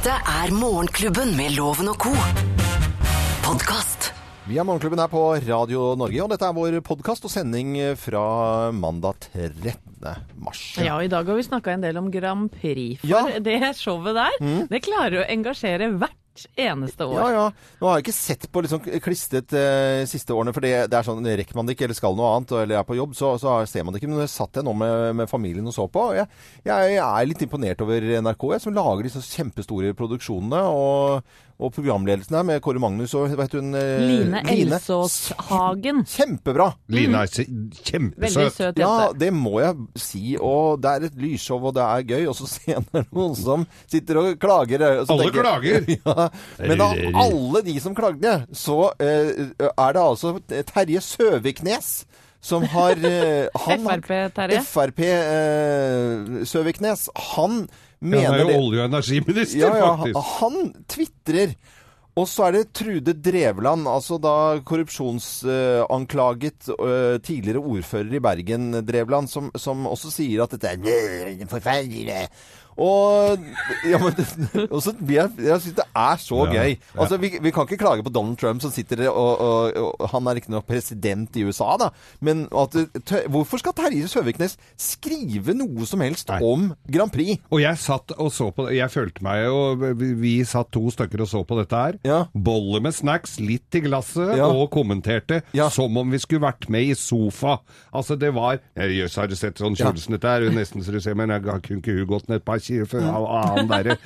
Dette er Morgenklubben med Loven og co. Podkast. Vi er Morgenklubben her på Radio Norge, og dette er vår podkast og sending fra mandag 13. mars. Ja, og i dag har vi snakka en del om Grand Prix. For Ja. Mm. det showet der, det klarer å engasjere hvert eneste år. Ja, ja. Nå har jeg ikke sett på liksom klistret eh, siste årene, for det, det er sånn, rekker man det ikke, eller skal noe annet, eller er på jobb, så, så ser man det ikke. Men jeg satt jeg nå med, med familien og så på, og jeg, jeg, er litt imponert over NRK, jeg, som lager disse kjempestore produksjonene. og og programledelsen her med Kåre Magnus og hva heter hun? Line, Line Elsås Hagen. Kjempebra! Line er kjempesøt. Veldig søt jente. Ja, det må jeg si. Og det er et lysshow, og det er gøy. Og så ser jeg noen som sitter og klager. og så Alle tenker klager. Ja, men av alle de som klagde, så eh, er det altså Terje Søviknes som har eh, han, Frp-Terje. Frp eh, Søviknes. Han Ja, mener han er jo det olje- og energiminister, ja, ja, faktisk. Han tvitrer. Og så er det Trude Drevland, altså da korrupsjonsanklaget øh, tidligere ordfører i Bergen, Drevland, som, som også sier at dette er forferdelig. Og, ja, men, og så blir jeg, jeg syns det er så Ja, gøy. Altså, vi, vi kan ikke klage på Donald Trump som sitter og, og, og Han er riktignok president i USA, da. Men at, tø- hvorfor skal Terje Søviknes skrive noe som helst Nei. om Grand Prix? Og jeg satt og så på det. Jeg følte meg jo Vi, satt to stykker og så på dette her. Ja. Bolle med snacks, litt i glasset, Ja. og kommenterte som om vi skulle vært med i sofa. Altså, det var «Ja, Jøss, har du sett sånn kjølesnitt dette er nesten så du ser, men jeg kunne ikke hun gått ned et par kilo for han derre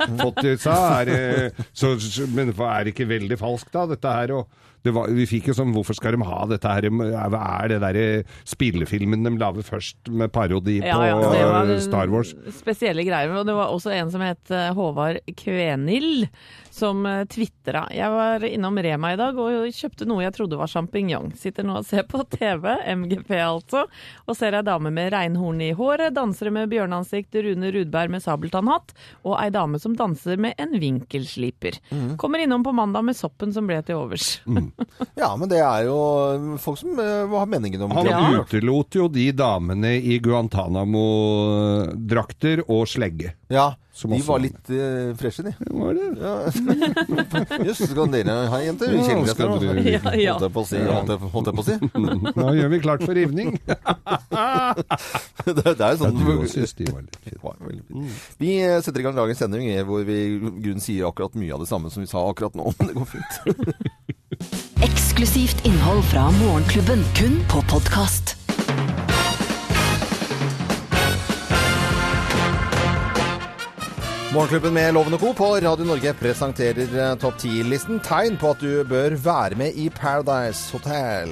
seg? Er Så, men er det ikke veldig falskt, da, dette her? og var, vi fikk jo sånn Hvorfor skal de ha dette her? Hva er det derre spillefilmen de lager først med parodi på Ja, ja, eh, Star Wars? Spesielle greier. Og det var også en som het eh, Håvard Kvenil som tvitra. Jeg var innom Rema i dag og kjøpte noe jeg trodde var sjampinjong. Sitter nå og ser på TV, MGP altså, og ser ei dame med reinhorn i håret, dansere med bjørneansikt, Rune Rudberg med sabeltannhatt, og ei dame som danser med en vinkelsliper. Kommer innom på mandag med soppen som ble til overs. Ja, men det er jo folk som eh, har meningen om Han Ja. utelot jo de damene i Guantánamo-drakter og slegge. Ja, Som de var litt uh, freshe, de. Var det? Ja. Jøss, skal dere ha jenter? Ja, Kjenner skal etter? dere- Ja, ja. Holdt jeg på å si. Holdt jeg, holdt jeg på å si. Nå gjør vi klart for rivning. det, det er jo sånn Ja, du også de var litt fine. Det. Vi eh, setter i gang dagens sending hvor vi i grunnen sier akkurat mye av det samme som vi sa akkurat nå. Men det går fint. Eksklusivt innhold fra Morgenklubben, kun på podkast. Morgenklubben med Loven og Co. på Radio Norge presenterer eh, topp 10-listen. Tegn på at du bør være med i Paradise Hotel.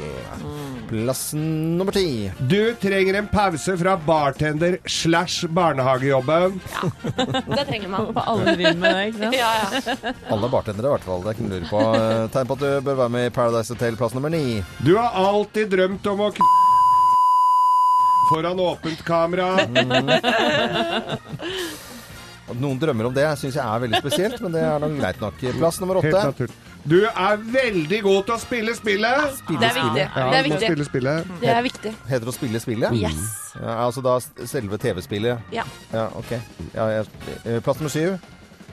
Plass nummer ti. Du trenger en pause fra bartender slash barnehagejobben. Ja, Det trenger man. På Alle driver med det, ikke sant? Ja, ja. Alle er bartendere i hvert fall. Det er ikke noe å lure på. Eh, Tegn på at du bør være med i Paradise Hotel. Plass nummer ni. Du har alltid drømt om å k... Foran åpent kamera. At noen drømmer om det, syns jeg er veldig spesielt, men det er nok greit nok. Plass nummer åtte. Du er veldig god til å spille spillet. Det er viktig. Ja, Det er viktig. Spille spille. Det er viktig. Heter det å spille spillet? Yes. Ja, altså da selve TV-spillet? Ja. Ja, ok. Ja, jeg, eh, plass nummer syv.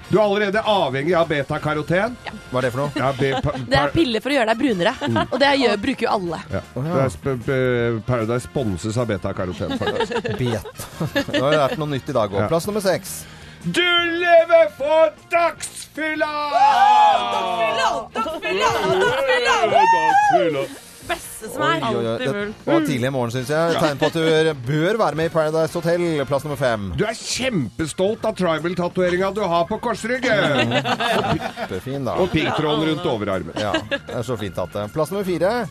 Du er allerede avhengig av betakaroten. Hva er det for noe? Ja, Det er piller for å gjøre deg brunere. Og det gjør, bruker jo alle. Ja. Det er sp b Paradise sponses av betakaroten. Bet. Nå har jeg lært noe nytt i dag òg. Plass nummer seks. Du lever for dagsfylla! Dagsfylla! Beste som er. Oi, oi, oi. Det var tidlig i morgen, syns jeg. Tegn på at du bør- bør være med i Paradise Hotel. Plass nummer fem. Du er kjempestolt av tribal-tatoveringa du har på korsryggen. Kjempefin, da. Og piggtråden rundt overarmen. Ja, det er så fint at det. Plass nummer fire.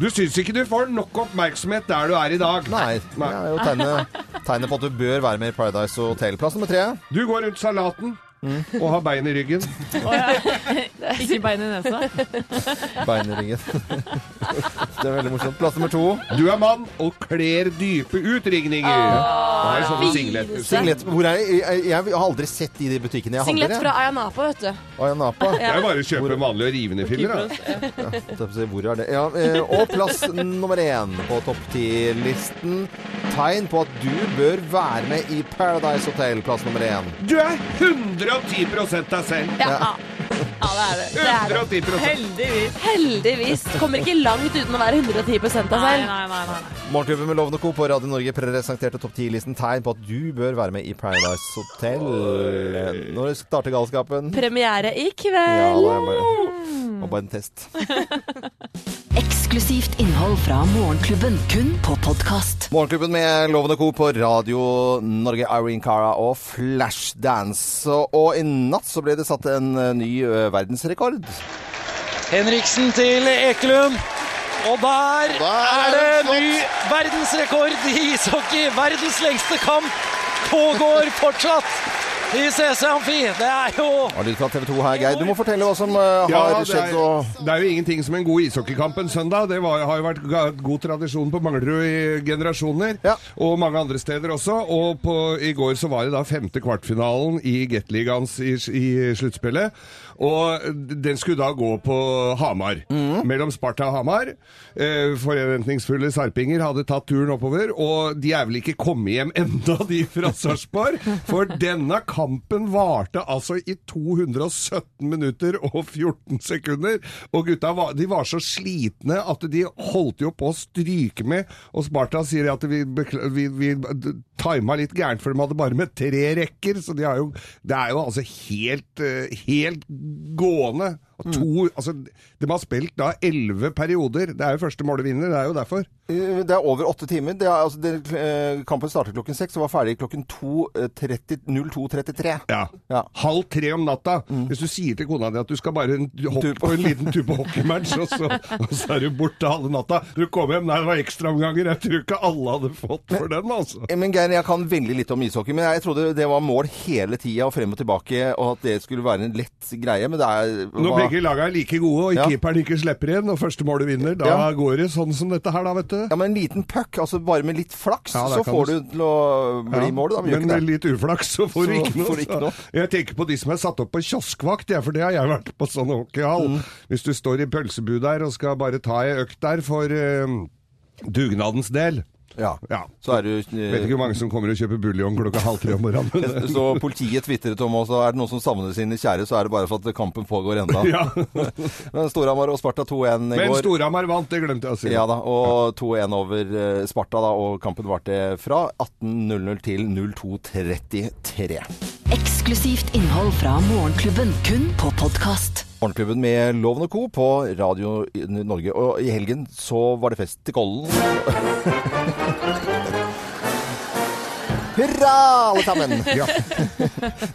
Du syns ikke du får nok oppmerksomhet der du er i dag? Nei, det er jo tegnet, tegne på at du bør være med i Paradise Hotel. Plass nummer tre. Du går rundt salaten. Mm. og ha bein i ryggen. Ikke bein i nesa. Bein i ryggen. det er veldig morsomt. Plass nummer to. Du er mann og kler dype utringninger. Oh, ja. singlet. Singlet. Hvor er jeg? Jeg, har aldri sett de i de butikkene jeg Singlet handler fra. Ayanapa, vet du. Ayanapa. Det er bare å kjøpe vanlige og rivende filler. Da. Hvor er det? Ja, eh, og plass nummer én på topp ti-listen. Tegn på at du bør være med i Paradise Hotel. Plass nummer én. Du er 100 110 deg selv. Ja. ja, det er det. det, er det. 110 Heldigvis. Heldigvis. Kommer ikke langt uten å være 110 av selv. nei, nei. nei, nei. Morgenklubben med Lovende Co. på Radio Norge presenterte topp 10-listen tegn på at du bør være med i Paradise Hotel. Når starter galskapen? Premiere i kveld. Ja, det er bare, det var bare en test. Eksklusivt innhold fra Morgenklubben, kun på podkast. Morgenklubben med Lovende Co. på Radio Norge, Irene Cara og Flashdance. Og, og i natt så ble det satt en eh, ny eh, verdensrekord. Henriksen til Ekelund. Og der, Der er det det ny verdensrekord i ishockey. Verdens lengste kamp pågår fortsatt i CC Amfi. Det er jo Og lyd fra TV 2 her, Geir. Du må fortelle hva som uh, Ja, har det skjedd. er, Og... det er jo ingenting som en god ishockeykamp en søndag. Det var, har jo vært ga, god tradisjon på Manglerud i generasjoner, Ja. og mange andre steder også. Og på, i går så var det da femte kvartfinalen i Gateligaens i, i sluttspillet. Og den skulle da gå på Hamar, Mm. mellom Sparta og Hamar. Eh, forventningsfulle sarpinger hadde tatt turen oppover, og de er vel ikke kommet hjem enda, de fra Sarpsborg. For denne kampen varte altså i 217 minutter og 14 sekunder. Og gutta var, de var så slitne at de holdt jo på å stryke med. Og Sparta sier at vi, vi, vi tima litt gærent, for de hadde bare med tre rekker. Så de jo, det er jo altså helt, eh, helt gående. To, altså, de har spilt da elleve perioder. Det er jo første målet vinner, det er jo derfor. Eh, Det er over åtte timer. Det er, altså, det, eh, kampen startet klokken seks og var ferdig klokken eh, 2.30 02.33. Ja. Ja. Halv tre om natta. Hvis du sier til kona di at du skal bare en- hoppe på- en liten tur på hockeymatch, og så, og så er du borte halve natta. Du kommer hjem, nei, det var ekstraomganger. Jeg tror ikke alle hadde fått for den, altså. Eh, Men Geir, jeg kan veldig litt om ishockey, men jeg trodde det var mål hele tida og frem og tilbake, og at det skulle være en lett greie. Men det er hva- begge laga er like gode, og Ja. keeperen ikke slipper igjen, og første målet vinner, da Ja. går det sånn som dette her, da, vet du. Ja, men en liten puck, altså bare med litt flaks, Ja, så får du- til å bli Ja, målet. Da, men men med litt uflaks så får du ikke noe. ikke noe. Jeg tenker på de som er satt opp på kioskvakt, ja, for det har jeg vært på sånn hockeyhall. Mm. Hvis du står i pølsebu der og skal bare ta ei økt der for uh, dugnadens del. Ja. Ja. Så er du Vet ikke hvor mange som kommer og kjøper buljong klokka halv tre om morgenen. Så politiet tvitret om oss, er det noen som savner sine kjære, så er det bare for at kampen pågår enda. ja. Men Storhamar og Sparta 2-1 i Men går. Storhamar vant, det glemte jeg å si. Ja da, og 2-1 over eh, Sparta, da, og kampen varte fra 18.00 til 02.33. Eksklusivt innhold fra Morgenklubben, kun på podkast. Morgenklubben med Loven og Co. på Radio Norge. Og i helgen så var det fest til Kollen. Hurra, alle sammen! Ja.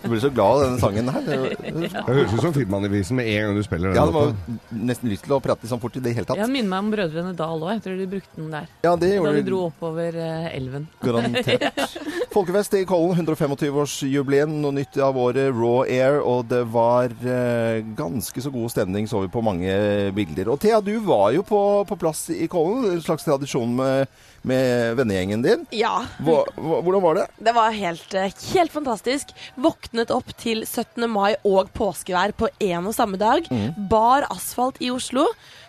Du blir så glad av denne sangen her. Det høres ut som Filmannevisen med en gang du spiller den. Ja, det var jo nesten lyst til å prate sånn fort i det hele tatt. Ja, minner meg om Brødrene Dal òg. Jeg tror de brukte den der. Ja, det Da gjorde de dro oppover eh, elven. Garantert. Folkefest i Kollen, 125-årsjubileum. Noe nytt av året, Raw Air. Og det var eh, ganske så god stemning, så vi på mange bilder. Og Thea, du var jo på, på plass i Kollen. En slags tradisjon med, med vennegjengen din. Ja. Hva, hva, hvordan var det? Det var helt, eh, helt fantastisk. Våknet opp til 17. mai og påskevær på én og samme dag. Bar asfalt i Oslo.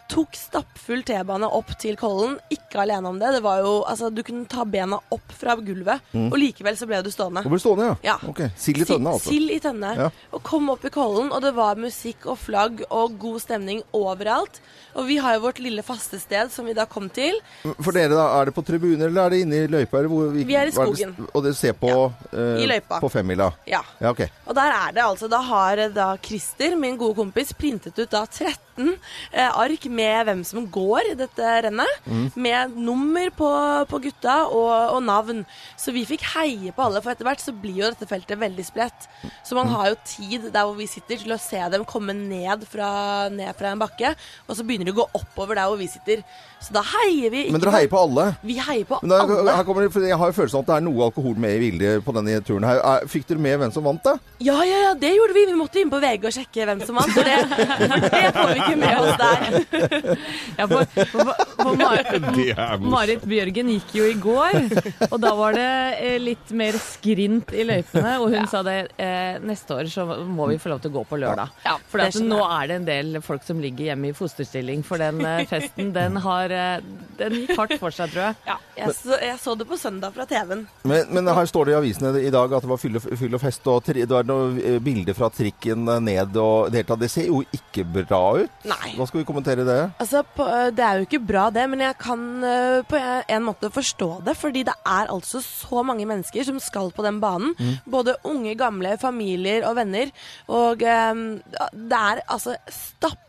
Tok stappfull T-bane opp til Kollen. Ikke alene om det. Det var jo, altså, Du kunne ta bena opp fra gulvet, og likevel så ble du stående. Du ble stående, ja? Ja. Ok. Sild i tønne, altså. Sild i tønne. Ja. Og kom opp i Kollen, og det var musikk og flagg og god stemning overalt. Og vi har jo vårt lille faste sted som vi da kom til. For dere, da, er det på tribuner, eller er det inne i løypa? Hvor, Vi er i hva det- skogen. og dere ser på, eh, I løypa. på femmila? Ja. Ja, okay. Og der er det altså, da har eh, da Christer, min gode kompis, printet ut da 13 eh, ark med hvem som går i dette rennet. Med nummer på, på gutta og, og navn. Så vi fikk heie på alle, for etter hvert så blir jo dette feltet veldig spredt. Så man har jo tid der hvor vi sitter til å se dem komme ned fra, ned fra en bakke, og så begynner de å gå oppover der hvor vi sitter. Så da heier vi ikke Men dere heier på alle? Vi heier på da, alle. her kommer Jeg har jo følelsen av at det er noe alkohol med i bildet på denne turen. her. Er, fikk dere med hvem som vant, da? Ja, ja, ja, det gjorde vi. Vi måtte inn på VG og sjekke hvem som vant. For det, for det får vi ikke med oss der. Ja, for, for, for Mar Det er. Marit Bjørgen gikk jo i går, og da var det eh, litt mer skrint i løypene. Og hun sa det eh, neste år så må vi få lov til å gå på lørdag. Ja, for det nå er det en del folk som ligger hjemme i fosterstilling, for den eh, festen den har eh, Den gikk hardt for seg, tror jeg. Ja, jeg så, jeg så det på søndag fra TV-en. Men, men her står det i avisene i dag at det var fyll og, fyll og fest, og tri, det var noen bilder fra trikken ned og det. Det ser jo ikke bra ut. Nei. Hva skal vi kommentere det? Altså, på, Det er jo ikke bra det, men jeg kan øh, på en måte forstå det. Fordi det er altså så mange mennesker som skal på den banen. Både unge, gamle, familier og venner. Og um, det er altså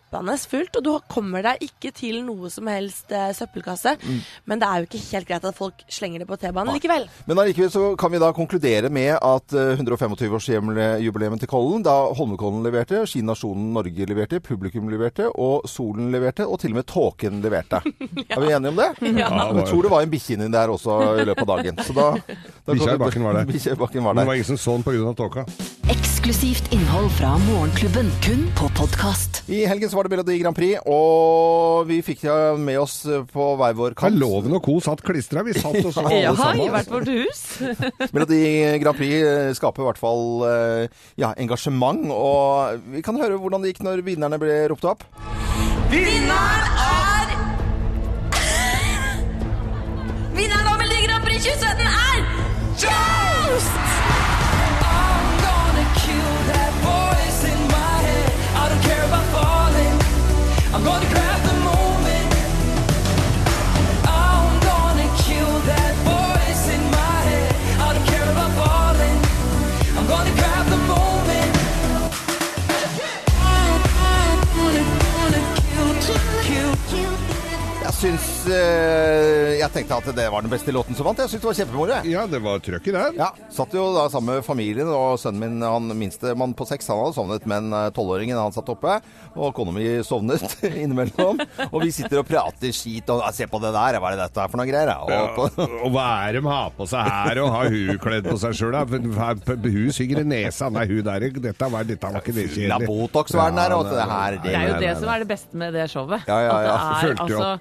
stappende fullt, og du kommer deg ikke til noe som helst eh, søppelkasse. Men det er jo ikke helt greit at folk slenger det på T-banen likevel. Men allikevel så kan vi da konkludere med at eh, 125-årsjubileet til Kollen, da Holmenkollen leverte, Ski-nasjonen Norge leverte, publikum leverte, og Solen leverte, og til og med Tåken leverte. Er vi enige om det? Ja. Jeg tror det var en bikkje inni der også i løpet av dagen. Så da, da Bikkja i bakken var der. Bikkja i bakken var der. det var ingen som så den pga. tåka. Eksklusivt innhold fra Morgenklubben, kun på podkast. I helgen så var det Melodi Grand Prix, og vi fikk det med oss på hver vår Her kant. Loven og co. satt klistra. Vi satt og så alle ja, sammen. i hvert vårt hus. Melodi Grand Prix eh, skaper i hvert fall eh, ja, engasjement, og vi kan høre hvordan det gikk når vinnerne ble ropt opp. Vinneren er Vinneren av Melodi Grand Prix 2017 er Jost! Jeg tenkte at det var den beste låten som vant. Jeg syntes det var kjempemoro. Ja, det var trøkk i den. Ja, Satt jo da sammen med familien, og sønnen min, han minstemann på seks, han hadde sovnet, men eh, tolvåringen han satt oppe, og kona mi sovnet innimellom. Og vi sitter og prater skit og «Ja, Se på det der, hva er det dette er for noe greier? Og, Ja, Og hva er de har på seg her, og har hun kledd på seg sjøl? Hun synger i nesa. Nei, hun der, dette var, dette var ikke det kjedelig. kjedelig. Botox-verden der, og det her Det er jo det som er det beste med det showet. Ja, ja, ja. At det er altså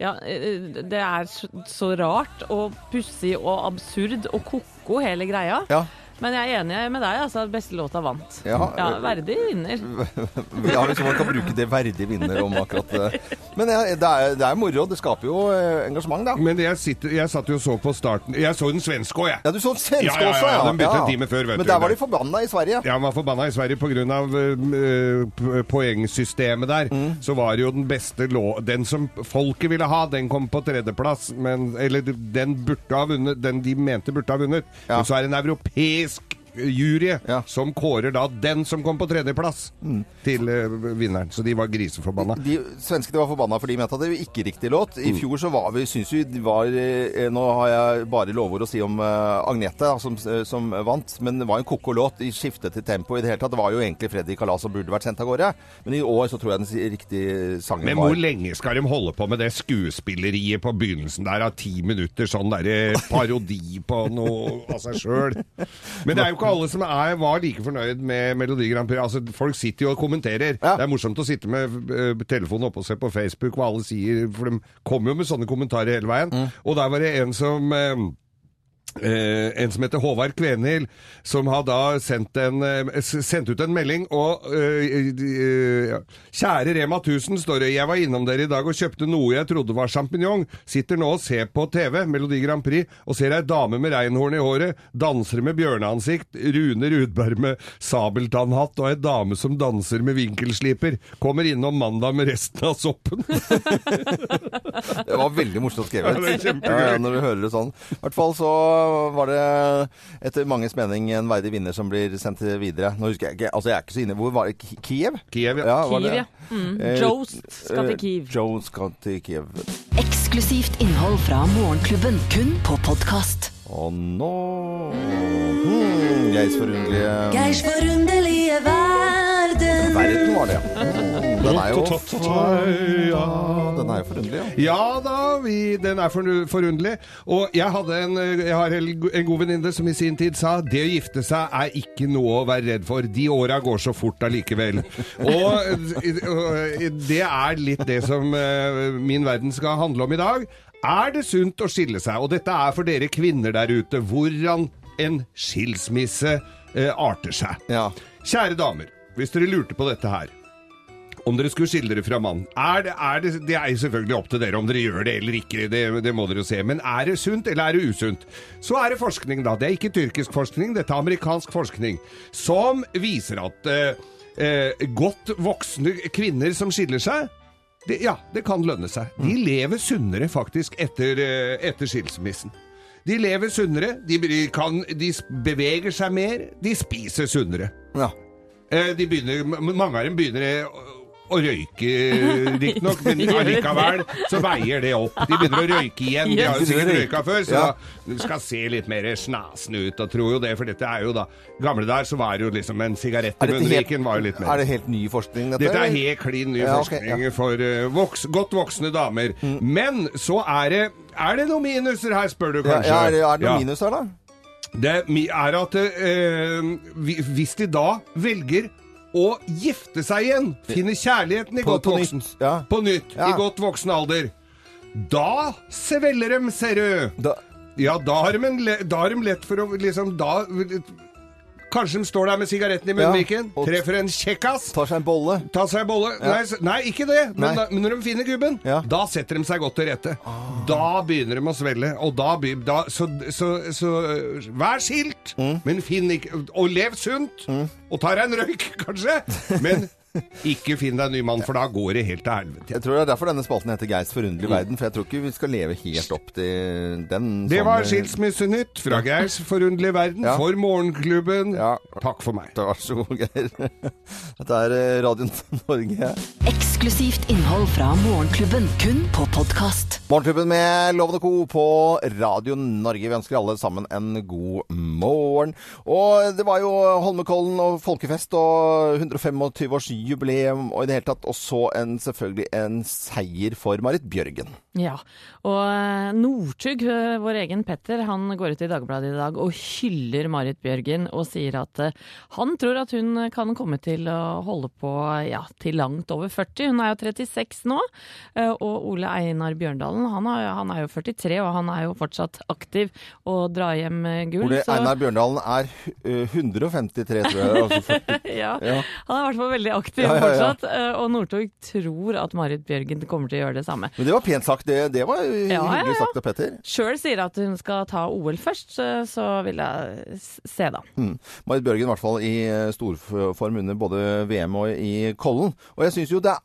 ja, eh, det er så, rart og pussig og absurd og ko-ko hele greia. Ja. Men jeg er enig med deg, altså. at Beste låta vant. Ja, Ja, Verdig vinner. Ja, hvis man kan bruke det verdig vinner om akkurat det. Men ja, det er, det er moro. Det skaper jo eh, engasjement, da. Men jeg, sitter, jeg satt jo og så på starten Jeg så den svenske òg, jeg. Ja, du så den svenske Ja, ja, også, ja. den begynte en time før, vet Men du. der var de forbanna i Sverige. Ja, man var forbanna i Sverige pga. Uh, poengsystemet der. Mm. Så var det jo den beste lå... Den som folket ville ha, den kom på tredjeplass. Men, eller den burde ha vunnet. Den de mente burde ha vunnet. Ja. Men så er det en europeisk jury Ja. Mm. som kårer da den som kom på tredjeplass, til uh, vinneren. Så de var griseforbanna. De svenskene var forbanna for de mente at det var ikke riktig låt. I fjor så var vi, syns vi var eh, Nå har jeg bare lovord å si om uh, Agnete, som, som vant, men det var en ko-ko låt. De skiftet til tempo i det hele tatt. Det var jo egentlig Freddy Kalas som burde vært sendt av gårde. Men i år så tror jeg den riktige sangen Men var hvor lenge skal de holde på med det skuespilleriet på begynnelsen der av ti minutter, sånn derre parodi på noe av seg sjøl? Men det er jo ikke alle som er, var like fornøyd med Melodi Grand Prix. Altså, folk sitter jo og kommenterer. Ja. Det er morsomt å sitte med eh, telefonen oppe og se på Facebook hva alle sier, for de kommer jo med sånne kommentarer hele veien. Og der var det en som eh, Eh, en som heter Håvard Kvenhild, som har da sendt, en, eh, sendt ut en melding. Og eh, eh. Kjære Rema 1000, står det. Jeg var innom dere i dag og kjøpte noe jeg trodde var sjampinjong. Sitter nå og ser på TV, Melodi Grand Prix, og ser ei dame med reinhorn i håret. Dansere med bjørneansikt. Rune Rudberg med sabeltannhatt og ei dame som danser med vinkelsliper. Kommer innom mandag med resten av soppen. Det var veldig morsomt skrevet. Ja, ja, når du hører det sånn. I hvert fall så var det etter manges mening en verdig vinner som blir sendt videre. Nå husker jeg ikke, altså jeg er ikke så inne Hvor var det? Kiev? Kiev, ja. ja Kiev, det? ja. Mm. Eh, Jost skal til eh, Kiev. Jones skal til Kiev. Eksklusivt innhold fra Morgenklubben, kun på podkast. Og nå hmm, Geirs forunderlige Geirs forunderlige verden. Var det. Den er jo, den er jo forunderlig, ja. Ja da, vi, den er forunderlig. Og jeg hadde en, jeg har en god venninne som i sin tid sa det å gifte seg er ikke noe å være redd for. De åra går så fort allikevel. Og, det er litt det som min verden skal handle om i dag. Er det sunt å skille seg? Og dette er for dere kvinner der ute. Hvordan en skilsmisse eh, arter seg. Ja. Kjære damer, hvis dere lurte på dette her om dere skulle skille dere fra mannen er det, er det, det er selvfølgelig opp til dere om dere gjør det eller ikke, det, det må dere se. Men er det sunt, eller er det usunt? Så er det forskning, da. Det er ikke tyrkisk forskning, dette er amerikansk forskning. Som viser at eh, eh, godt voksne kvinner som skiller seg det, ja, det kan lønne seg. De lever sunnere faktisk etter, eh, etter skilsmissen. De lever sunnere, de, kan, de beveger seg mer, de spiser sunnere. ja. Eh, De begynner, mange av dem begynner å, å røyke, riktignok, men allikevel så veier det opp. De begynner å røyke igjen. De har jo sikkert røyka før, så det skal se litt mer snasende ut. Og tror jo det, for dette er jo da Gamle der så var det jo liksom en sigarett i munnviken var jo litt mer. Er det helt ny forskning, dette? Dette er helt klin ny Ja, forskning for uh, voks, godt voksne damer. Men så er det Er det noen minuser her, spør du Mm. kanskje? ja, er det, er det noen Ja. minus her, da? Det er at eh, hvis de da velger å gifte seg igjen, finne kjærligheten i På- godt på voksen nytt, ja. På nytt, Ja. i godt voksen alder. Da svelger dem, ser du. Da, Ja, da har de lett for å liksom da Kanskje de står der med sigaretten i munnviken, ja, treffer en kjekkas. tar seg en bolle. Tar seg en bolle. Ja. Nei, nei, ikke det. Men, Nei. da, men når de finner gubben, Ja. da setter de seg godt til rette. Da begynner de å svelle. Og da, da så, så, så så, vær skilt, Mm. men finn ikke Og lev sunt. Og ta deg en røyk, kanskje. Men ikke finn deg en ny mann, for da går det helt til helvete. Jeg tror det er derfor denne spalten heter Geirs forunderlige verden, for jeg tror ikke vi skal leve helt opp til den. Det sånn, var eh, Skilsmissenytt fra Geirs forunderlige verden Ja. for Morgenklubben. Ja. Takk for meg. Vær så god, Geir. Dette er Radioen Radio Norge. Eksklusivt innhold fra Morgenklubben, kun på podkast. Morgenklubben med Lovende Co. på Radio Norge. Vi ønsker alle sammen en god morgen. Og det var jo Holmenkollen og folkefest og 125-årsjubileum og i det hele tatt. Og så en, selvfølgelig en seier for Marit Bjørgen. Ja, og eh, Northug, eh, vår egen Petter, han går ut i Dagbladet i dag og hyller Marit Bjørgen og sier at eh, han tror at hun kan komme til å holde på ja, til langt over 40. Hun er jo 36 nå, og Ole Einar Bjørndalen han, har, han er jo 43 og han er jo fortsatt aktiv og drar hjem gull. Ole så- Einar Bjørndalen er eh, 153, tror jeg. Altså 40. ja, Ja. han er i hvert fall veldig aktiv Ja, fortsatt, og Northug tror at Marit Bjørgen kommer til å gjøre det samme. Men det var pent sagt. Det, det var ja, hyggelig ja. sagt av Petter. Sjøl sier at hun skal ta OL først, så så vil jeg se da. Mm. Marit Bjørgen i hvert fall i eh, storform under både VM og i Kollen. Og jeg syns jo det er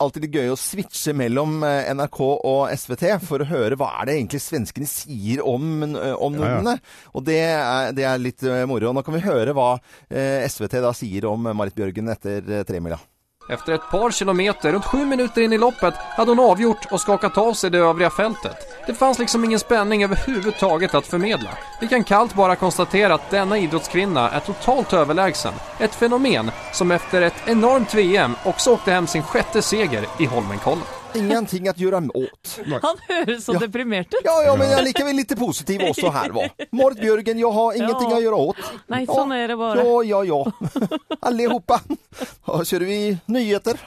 alltid litt gøy å switche mellom eh, NRK og SVT for å høre hva er det egentlig svenskene sier om, om nordmennene. Ja, ja. Og det er, det er litt eh, moro. Nå kan vi høre hva eh, SVT da sier om Marit Bjørgen etter eh, tremila. Efter ett par kilometer, runt sju minuter in i loppet, hade hon avgjort och skakat av sig det övriga fältet. Det fanns liksom ingen spänning överhuvudtaget att förmedla. Vi kan kallt bara konstatera att denna idrottskvinna är totalt överlägsen. Ett fenomen som efter ett enormt VM också åkte hem sin sjätte seger i Holmenkollen. Ingenting att göra åt. Han høres så Ja. deprimert ut. Ja, ja, men jag är lika lite positiv också här va. Marit Bjørgen, jag har ingenting Ja. att göra åt. Nei, Ja. sånn er det bare. Ja, ja, ja. Allihopa. Da kjører vi nyheter.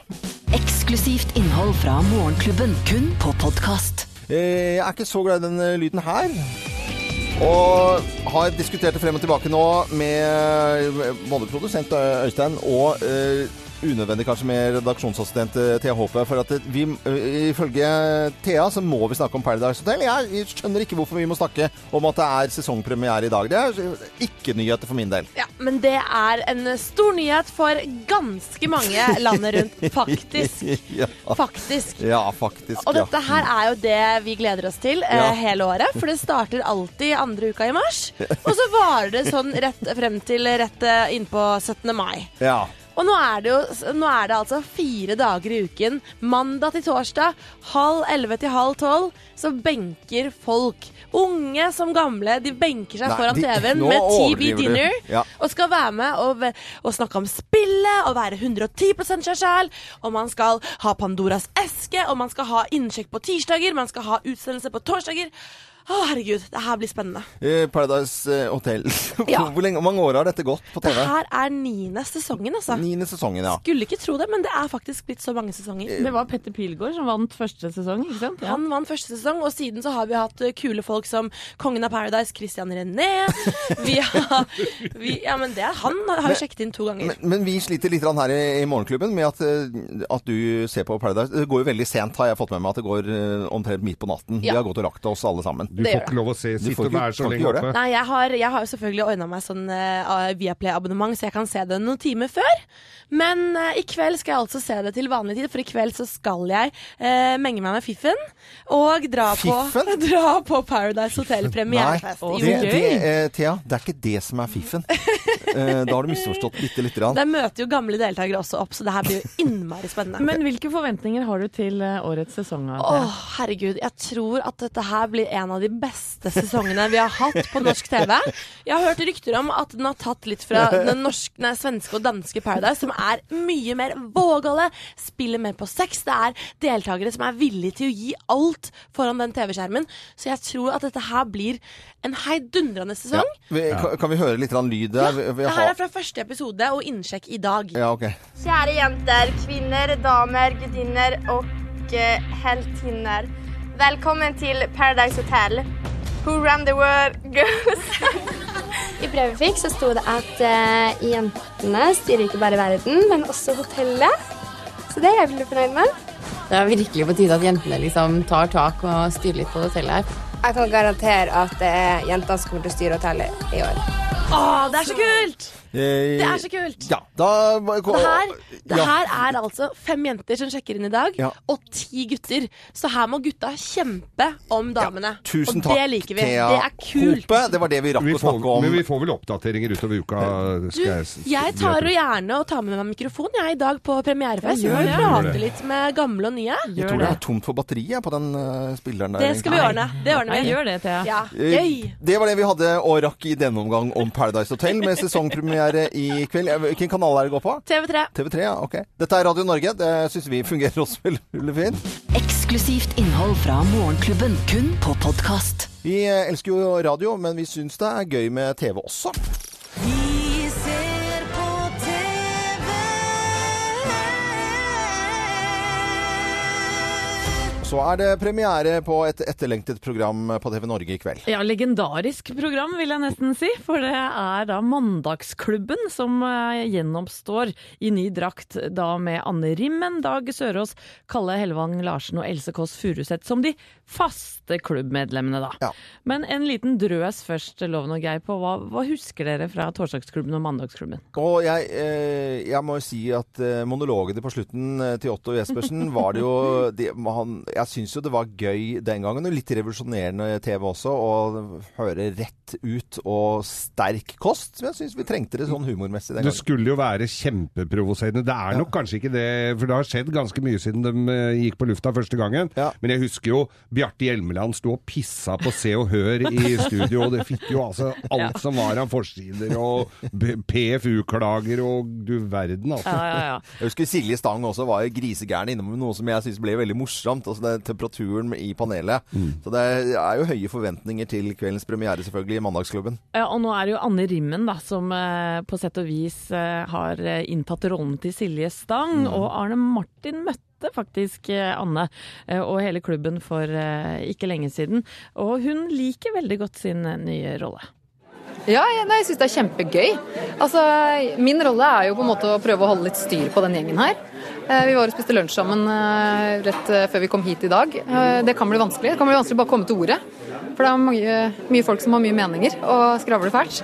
Eksklusivt innhold fra Morgenklubben, kun på podkast. Eh, Jeg er ikke så glad i den eh, lyden her. Og har diskutert det frem og tilbake nå med eh, både produsent Øystein og unødvendig kanskje med redaksjonsassistent eh, Thea Håpe. For at vi, eh, ifølge Thea så må vi snakke om Paradise Hotel. Jeg skjønner ikke hvorfor vi må snakke om at det er sesongpremiere i dag. Det er ikke nyheter for min del. Ja, men det er en stor nyhet for ganske mange landet rundt, faktisk. ja. Faktisk. ja, faktisk. Og dette her er jo det vi gleder oss til eh, Ja. hele året. For det starter alltid andre uka i mars. Og så varer det sånn rett frem til rett eh, innpå 17. mai. Ja. Og nå er, det jo, nå er det altså fire dager i uken, mandag til torsdag, halv elleve til halv tolv, så benker folk, unge som gamle, de benker seg Nei, foran TV-en med TV Dinner Ja. og skal være med og, og snakke om spillet og være 110 seg sjæl. Og man skal ha Pandoras eske, og man skal ha innsjekk på tirsdager, man skal ha utsendelse på torsdager. Å, herregud, det her blir spennende. Eh, Paradise eh, Hotel. Ja. Hvor lenge, hvor mange år har dette gått på TV? Det her er niende sesongen, altså. Niende sesongen, ja. Skulle ikke tro det, men det er faktisk blitt så mange sesonger. Det var Petter Pilgaard som vant første sesong, ikke sant? Ja. Han vant første sesong, og siden så har vi hatt eh, kule folk som Kongen av Paradise, Christian René. Vi har vi, Ja, men det er han. Har jo sjekket inn to ganger. Men, men vi sliter litt her i, i Morgenklubben med at, eh, at du ser på Paradise. Det går jo veldig sent, har jeg fått med meg. At det går eh, omtrent midt på natten. Vi har gått og lagt oss alle sammen. Du får ikke lov å se, sitt sitte og ikke- være så lenge oppe. Nei, jeg har, jeg har jo selvfølgelig ordna meg sånn uh, Viaplay-abonnement, så jeg kan se det noen timer før. Men uh, i kveld skal jeg altså se det til vanlig tid, for i kveld så skal jeg uh, menge meg med Fiffen. Og dra på, dra på Paradise Hotel premierefest. Nei, det, det, uh, Thea, det er ikke det som er fiffen. Eh, da har du misforstått bitte lite grann. Der møter jo gamle deltakere også opp, så det her blir jo innmari spennende. Men hvilke forventninger har du til eh, årets sesong? av Åh, herregud. Jeg tror at dette her blir en av de beste sesongene vi har hatt på norsk TV. Jeg har hørt rykter om at den har tatt litt fra den norske, nei, svenske og danske Paradise, som er mye mer vågale, spiller mer på sex. Det er deltakere som er villige til å gi alt foran den TV-skjermen. Så jeg tror at dette her blir en heidundrende sesong. Vi, kan, kan vi høre litt lyd der? Vi Det her er fra første episode og innsjekk i dag. Ja, okay. Kjære jenter, kvinner, damer, gudinner og eh, heltinnor. til Paradise Hotel. Who run the world goes. I brevet vi fikk så sto det at uh, jentene styrer ikke bare verden, men også hotellet. Så det er jeg veldig fornøyd med. Det er virkelig på tide at jentene liksom tar tak og styrer litt på hotellet her. Jeg kan garantere at det er jentene som kommer til å styre hotellet i år. Åh, det er så kult! Eh, Det er så kult! Ja, da Det her, det Ja. her er altså fem jenter som sjekker inn i dag, Ja. og ti gutter. Så her må gutta kjempe om damene. Tusen og takk, det liker vi. Thea Det er kult. Hope. Det var det vi rakk Vi å snakke om. men vi får vel oppdateringer utover uka. Du, Skal jeg, jeg tar og gjerne og tar med meg mikrofon jeg i dag på premierefest. Ja, gjør prater litt med gamle og nye. Jeg tror det er tomt for batteriet på den uh, spilleren der. Det skal vi ordne. Det ordner vi. gjør det, Thea. Ja, Eh. Det var det vi hadde og rakk i denne omgang om Paradise Hotel med sesongpremiere i kveld. Eh, Hvilken kanal er det går på? TV3. TV3, ja. Ok. Dette er Radio Norge. Det syns vi fungerer også veldig, veldig fint. Eksklusivt innhold fra Morgenklubben, kun på podkast. Vi eh, elsker jo radio, men vi syns det er gøy med TV også. Så er det premiere på et etterlengtet program på TV Norge i kveld. Ja, legendarisk program vil jeg nesten si, for det er da Mandagsklubben som eh, gjenoppstår i ny drakt, da med Anne Rimmen, Dag Sørås, Kalle Hellevang Larsen og Else Kåss Furuseth som de faste klubbmedlemmene, da. Ja. Men en liten drøs først, Loven og Geir, på hva, hva husker dere fra Torsdagsklubben og Mandagsklubben? Og jeg, eh, jeg må jo si at eh, monologene på slutten eh, til Otto Jespersen var det jo de, han, Jeg syns jo det var gøy den gangen, og litt revolusjonerende TV også, å høre rett ut og sterk kost. Men jeg syns vi trengte det sånn humormessig den gangen. Det skulle jo være kjempeprovoserende. Det er nok kanskje ikke det, for det har skjedd ganske mye siden de gikk på lufta første gangen. Ja. Men jeg husker jo Bjarte Hjelmeland sto og pissa på Se og Hør i studio, og det fikk jo altså alt som var av forsider og PFU-klager og du verden, altså. Ja, ja, ja. Jeg husker Silje Stang også var grisegæren innom noe som jeg syns ble veldig morsomt. Altså det temperaturen i panelet. Så det er jo høye forventninger til kveldens premiere, selvfølgelig, i Mandagsklubben. Ja, og nå er det jo Anne Rimmen da, som eh, på sett og vis eh, har eh, inntatt rollen til Silje Stang. Og Arne Martin møtte faktisk eh, Anne eh, og hele klubben for eh, ikke lenge siden. Og hun liker veldig godt sin nye rolle. Ja, jeg, jeg syns det er kjempegøy. Altså, min rolle er jo på en måte å prøve å holde litt styr på den gjengen her. Vi var og spiste lunsj sammen rett før vi kom hit i dag. Det kan bli vanskelig. Det kan bli vanskelig å bare komme til ordet. For det er mye, mye folk som har mye meninger og skravler fælt.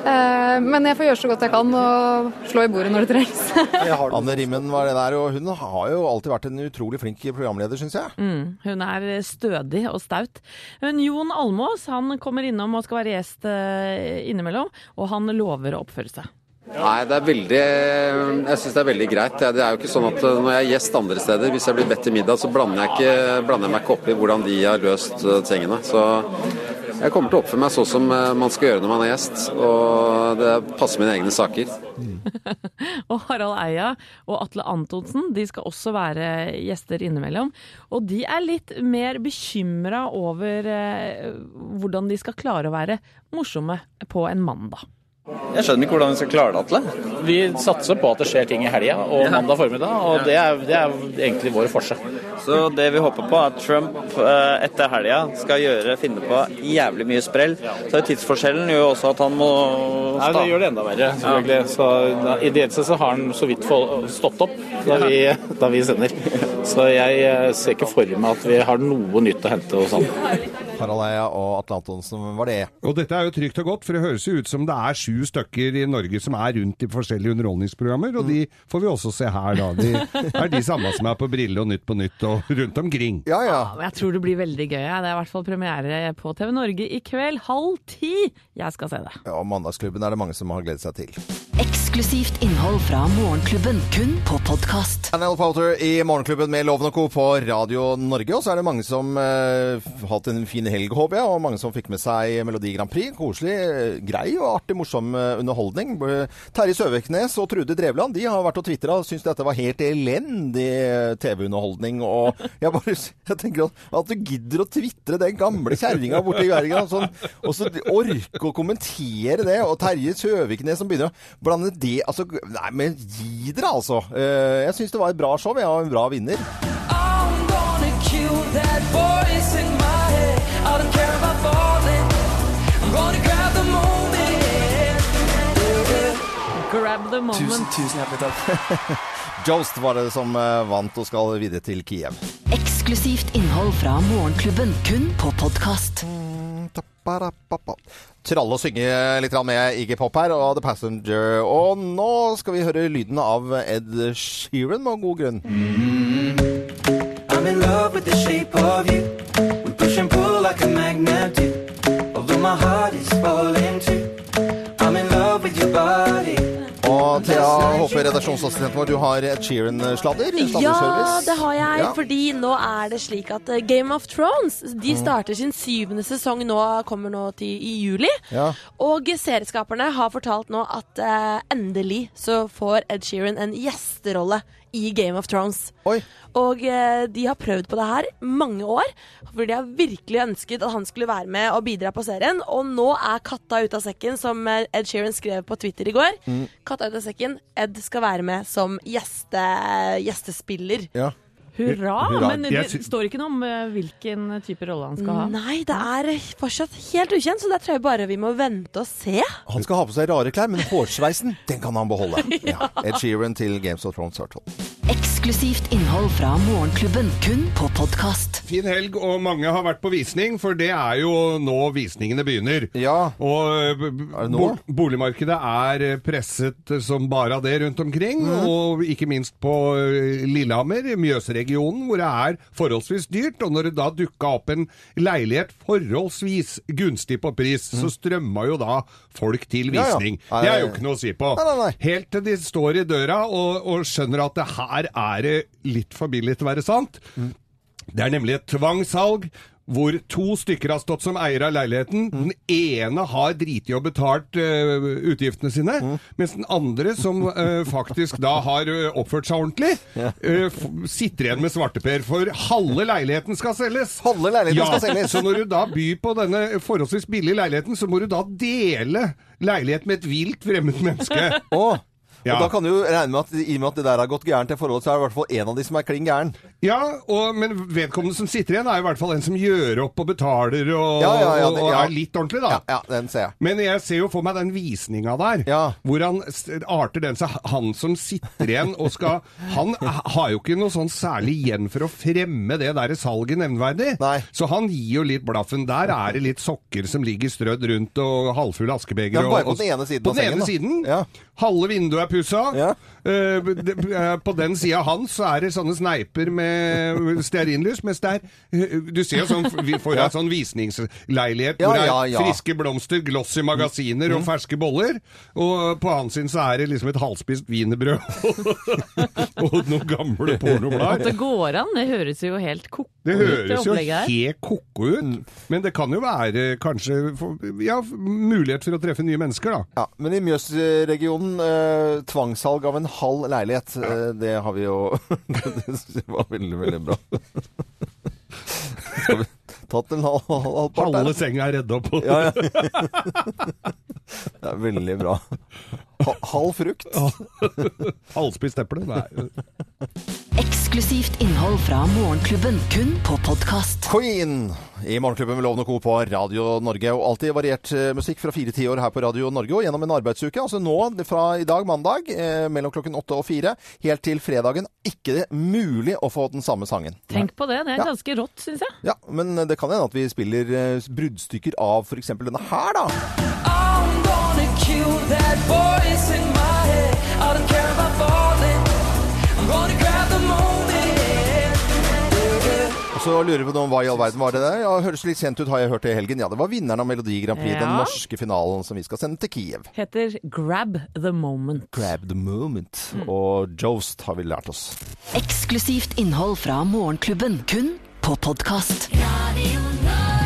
Eh, Men jeg får gjøre så godt jeg kan og slå i bordet når det trengs. Anne Rimmen var det der, og hun har jo alltid vært en utrolig flink programleder, syns jeg. Mm, hun er stødig og staut. Men Jon Almås han kommer innom og skal være gjest eh, innimellom, og han lover å oppføre seg. Nei, det er veldig Jeg syns det er veldig greit. Det er jo ikke sånn at når jeg er gjest andre steder, hvis jeg blir bedt til middag, så blander jeg, ikke, blander jeg meg ikke opp i hvordan de har løst eh, tingene. Så jeg kommer til å oppføre meg sånn som eh, man skal gjøre når man er gjest, og det passer mine egne saker. Og Harald Eia og Atle Antonsen de skal også være gjester innimellom. Og de er litt mer bekymra over eh, hvordan de skal klare å være morsomme på en mandag. Jeg skjønner ikke hvordan vi skal klare det, Atle. Vi satser på at det skjer ting i helga og mandag formiddag, og det er, det er egentlig vår forse. Så det vi håper på, er at Trump eh, etter helga skal gjøre, finne på jævlig mye sprell. Så er tidsforskjellen gjør jo også at han må Nei, det gjør det enda verre, selvfølgelig. Så da, Ideelt sett så har han så vidt stått opp da vi, da vi sender. Så jeg eh, ser ikke for meg at vi har noe nytt å hente hos han. Harald Eia og Atle Antonsen var det. Og dette er jo trygt og godt, for det høres jo ut som det er sju stykker i Norge som er rundt i forskjellige underholdningsprogrammer, og de får vi også se her, da. De er de samme som er på Brille og Nytt på Nytt og rundt omkring. Ja, ja. ja jeg tror det blir veldig gøy. ja. Det er i hvert fall premiere på TV Norge i kveld, halv ti. Jeg skal se det. Ja, Mandagsklubben er det mange som har gledet seg til. Eksklusivt innhold fra Morgenklubben, kun på podkast. Daniel Powter i Morgenklubben med Loven og Co. på Radio Norge. Og så er det mange som eh, hatt en fin helg, håper jeg. Og mange som fikk med seg Melodi Grand Prix. Koselig, eh, grei og artig, morsom eh, underholdning. Terje Søviknes og Trude Drevland de har vært og tvitra og syns dette var helt elendig eh, TV-underholdning. Og jeg bare jeg tenker at, du gidder å tvitre den gamle kjerringa borti og Sånn, og så orke å kommentere det. Og Terje Søviknes som begynner å blande det altså, Nei, men gi dere, altså. Eh, Jeg syns det var et bra show. Jeg var en bra vinner. I'm gonna kill that voice in my head. I don't care about falling. I'm gonna grab the moment. Grab the moment. tusen hjertelig takk. Jost var det som eh, vant og skal videre til Kiev. Eksklusivt innhold fra Morgenklubben, kun på podkast. Tralle og synge litt med Iggy Pop her og The Passenger. Og nå skal vi høre lyden av Ed Sheeran med god grunn. I'm in love with the shape of you. We push and pull like a magnet do. Although my heart is falling too. I'm in love with your body. Og Thea håper redaksjonsassistenten vår, du har Ed Sheeran-sladder? Ja, det har jeg. Ja. Fordi nå er det slik at eh, Game of Thrones De Mm. starter sin syvende sesong nå, kommer nå til i juli. Ja. Og serieskaperne har fortalt nå at eh, endelig så får Ed Sheeran en gjesterolle i Game of Thrones. Og eh, de har prøvd på det her mange år, for de har virkelig ønsket at han skulle være med og bidra på serien. Og nå er katta ute av sekken, som eh, Ed Sheeran skrev på Twitter i går. Mm. Katta av sekken. Ed skal være med som gjeste, gjestespiller. Ja. Hurra! Hurra. Men det står ikke noe om eh, hvilken type rolle han skal ha. Nei, det er fortsatt helt ukjent, så der tror jeg bare vi må vente og se. Han skal ha på seg rare klær, men hårsveisen, den kan han beholde. ja. Ed Sheeran til Games of Thrones Circle. Eksklusivt innhold fra Morgenklubben, kun på podkast. Fin helg, og mange har vært på visning, for det er jo nå visningene begynner. Og er b- b- nå? bo- boligmarkedet er eh, presset som bare av det rundt omkring, mm. og ikke minst på eh, Lillehammer, Mjøsregionen, hvor det er forholdsvis dyrt. Og når det da dukka opp en leilighet forholdsvis gunstig på pris, så strømma jo da folk til visning. Ja, ja. Det er jo ikke noe å si på. Nei, nei, nei. Helt til de står i døra og, og skjønner at det her er det litt for billig til å være sant. Mm. Det er nemlig et tvangssalg hvor to stykker har stått som eiere av leiligheten. Den ene har driti og betalt uh, utgiftene sine, Mm. mens den andre, som uh, faktisk da har eh, oppført seg ordentlig, uh, sitter igjen med svarteper. For halve leiligheten skal selges. Halve leiligheten ja, skal selges. Så når du da byr på denne forholdsvis billige leiligheten, så må du da dele leilighet med et vilt fremmed menneske. Åh. Ja. Og da kan du regne med at i og med at det der har gått gærent i forholdet, så er det i hvert fall en av de som er klin gæren. Ja, og, men vedkommende som sitter igjen, er i hvert fall en som gjør opp og betaler og, Ja, ja, ja, det- og er litt ordentlig, da. Ja, den ser jeg. Men jeg ser jo for meg den visninga der, hvor han arter den seg. Han som sitter igjen og skal Han har jo ikke noe sånn særlig igjen for å fremme det der salget nevneverdig. Så han gir jo litt blaffen. Der er det litt sokker som ligger strødd rundt, og halvfulle askebeger. Ja, bare på den ene siden På den ene siden. Halve vinduet er pussa. Eh, eh, På den sida hans så er det sånne sneiper med stearinlys, mens det er eh, Du ser jo sånn Vi får jo en sånn visningsleilighet Ja, hvor det er ja, ja. friske blomster, glossy magasiner og ferske boller. Og på hans sin så er det liksom et halvspist wienerbrød og noen gamle At pornoblader. det går an, det høres jo helt ko-ko Det høres jo helt ko-ko ut, men det kan jo være kanskje for- ja, mulighet for å treffe nye mennesker, da. Ja, men i Mjøsregionen, eh, tvangssalg av en halv leilighet, eh, det har vi jo Det var veldig, veldig bra. Skal vi tatt en halv, halv, halv part Halve senga er redda på. Ja, ja. Det er veldig bra. Ha, halv frukt. Halvspist eple? Nei. Eksklusivt innhold fra Morgenklubben, kun på podkast. Queen i Morgenklubben med Lovende Co. på Radio Norge. Og alltid variert eh, musikk fra fire tiår her på Radio Norge og gjennom en arbeidsuke. Altså nå fra i dag, mandag, eh, mellom klokken åtte og fire, helt til fredagen. Ikke det mulig å få den samme sangen. Tenk på det, det er Ja. ganske rått, syns jeg. Ja, men det kan hende at vi spiller eh, bruddstykker av f.eks. denne her, da. I'm gonna kill that voice in my head. I don't care about så lurer vi på noe, hva i all verden var det der? Ja, høres litt kjent ut, har jeg hørt det i helgen. Ja, det var vinneren av Melodi Grand Prix, den norske finalen som vi skal sende til Kiev. Heter Grab the Moment. Grab the moment. Og Jost har vi lært oss. Eksklusivt innhold fra Morgenklubben, kun på podkast. Radio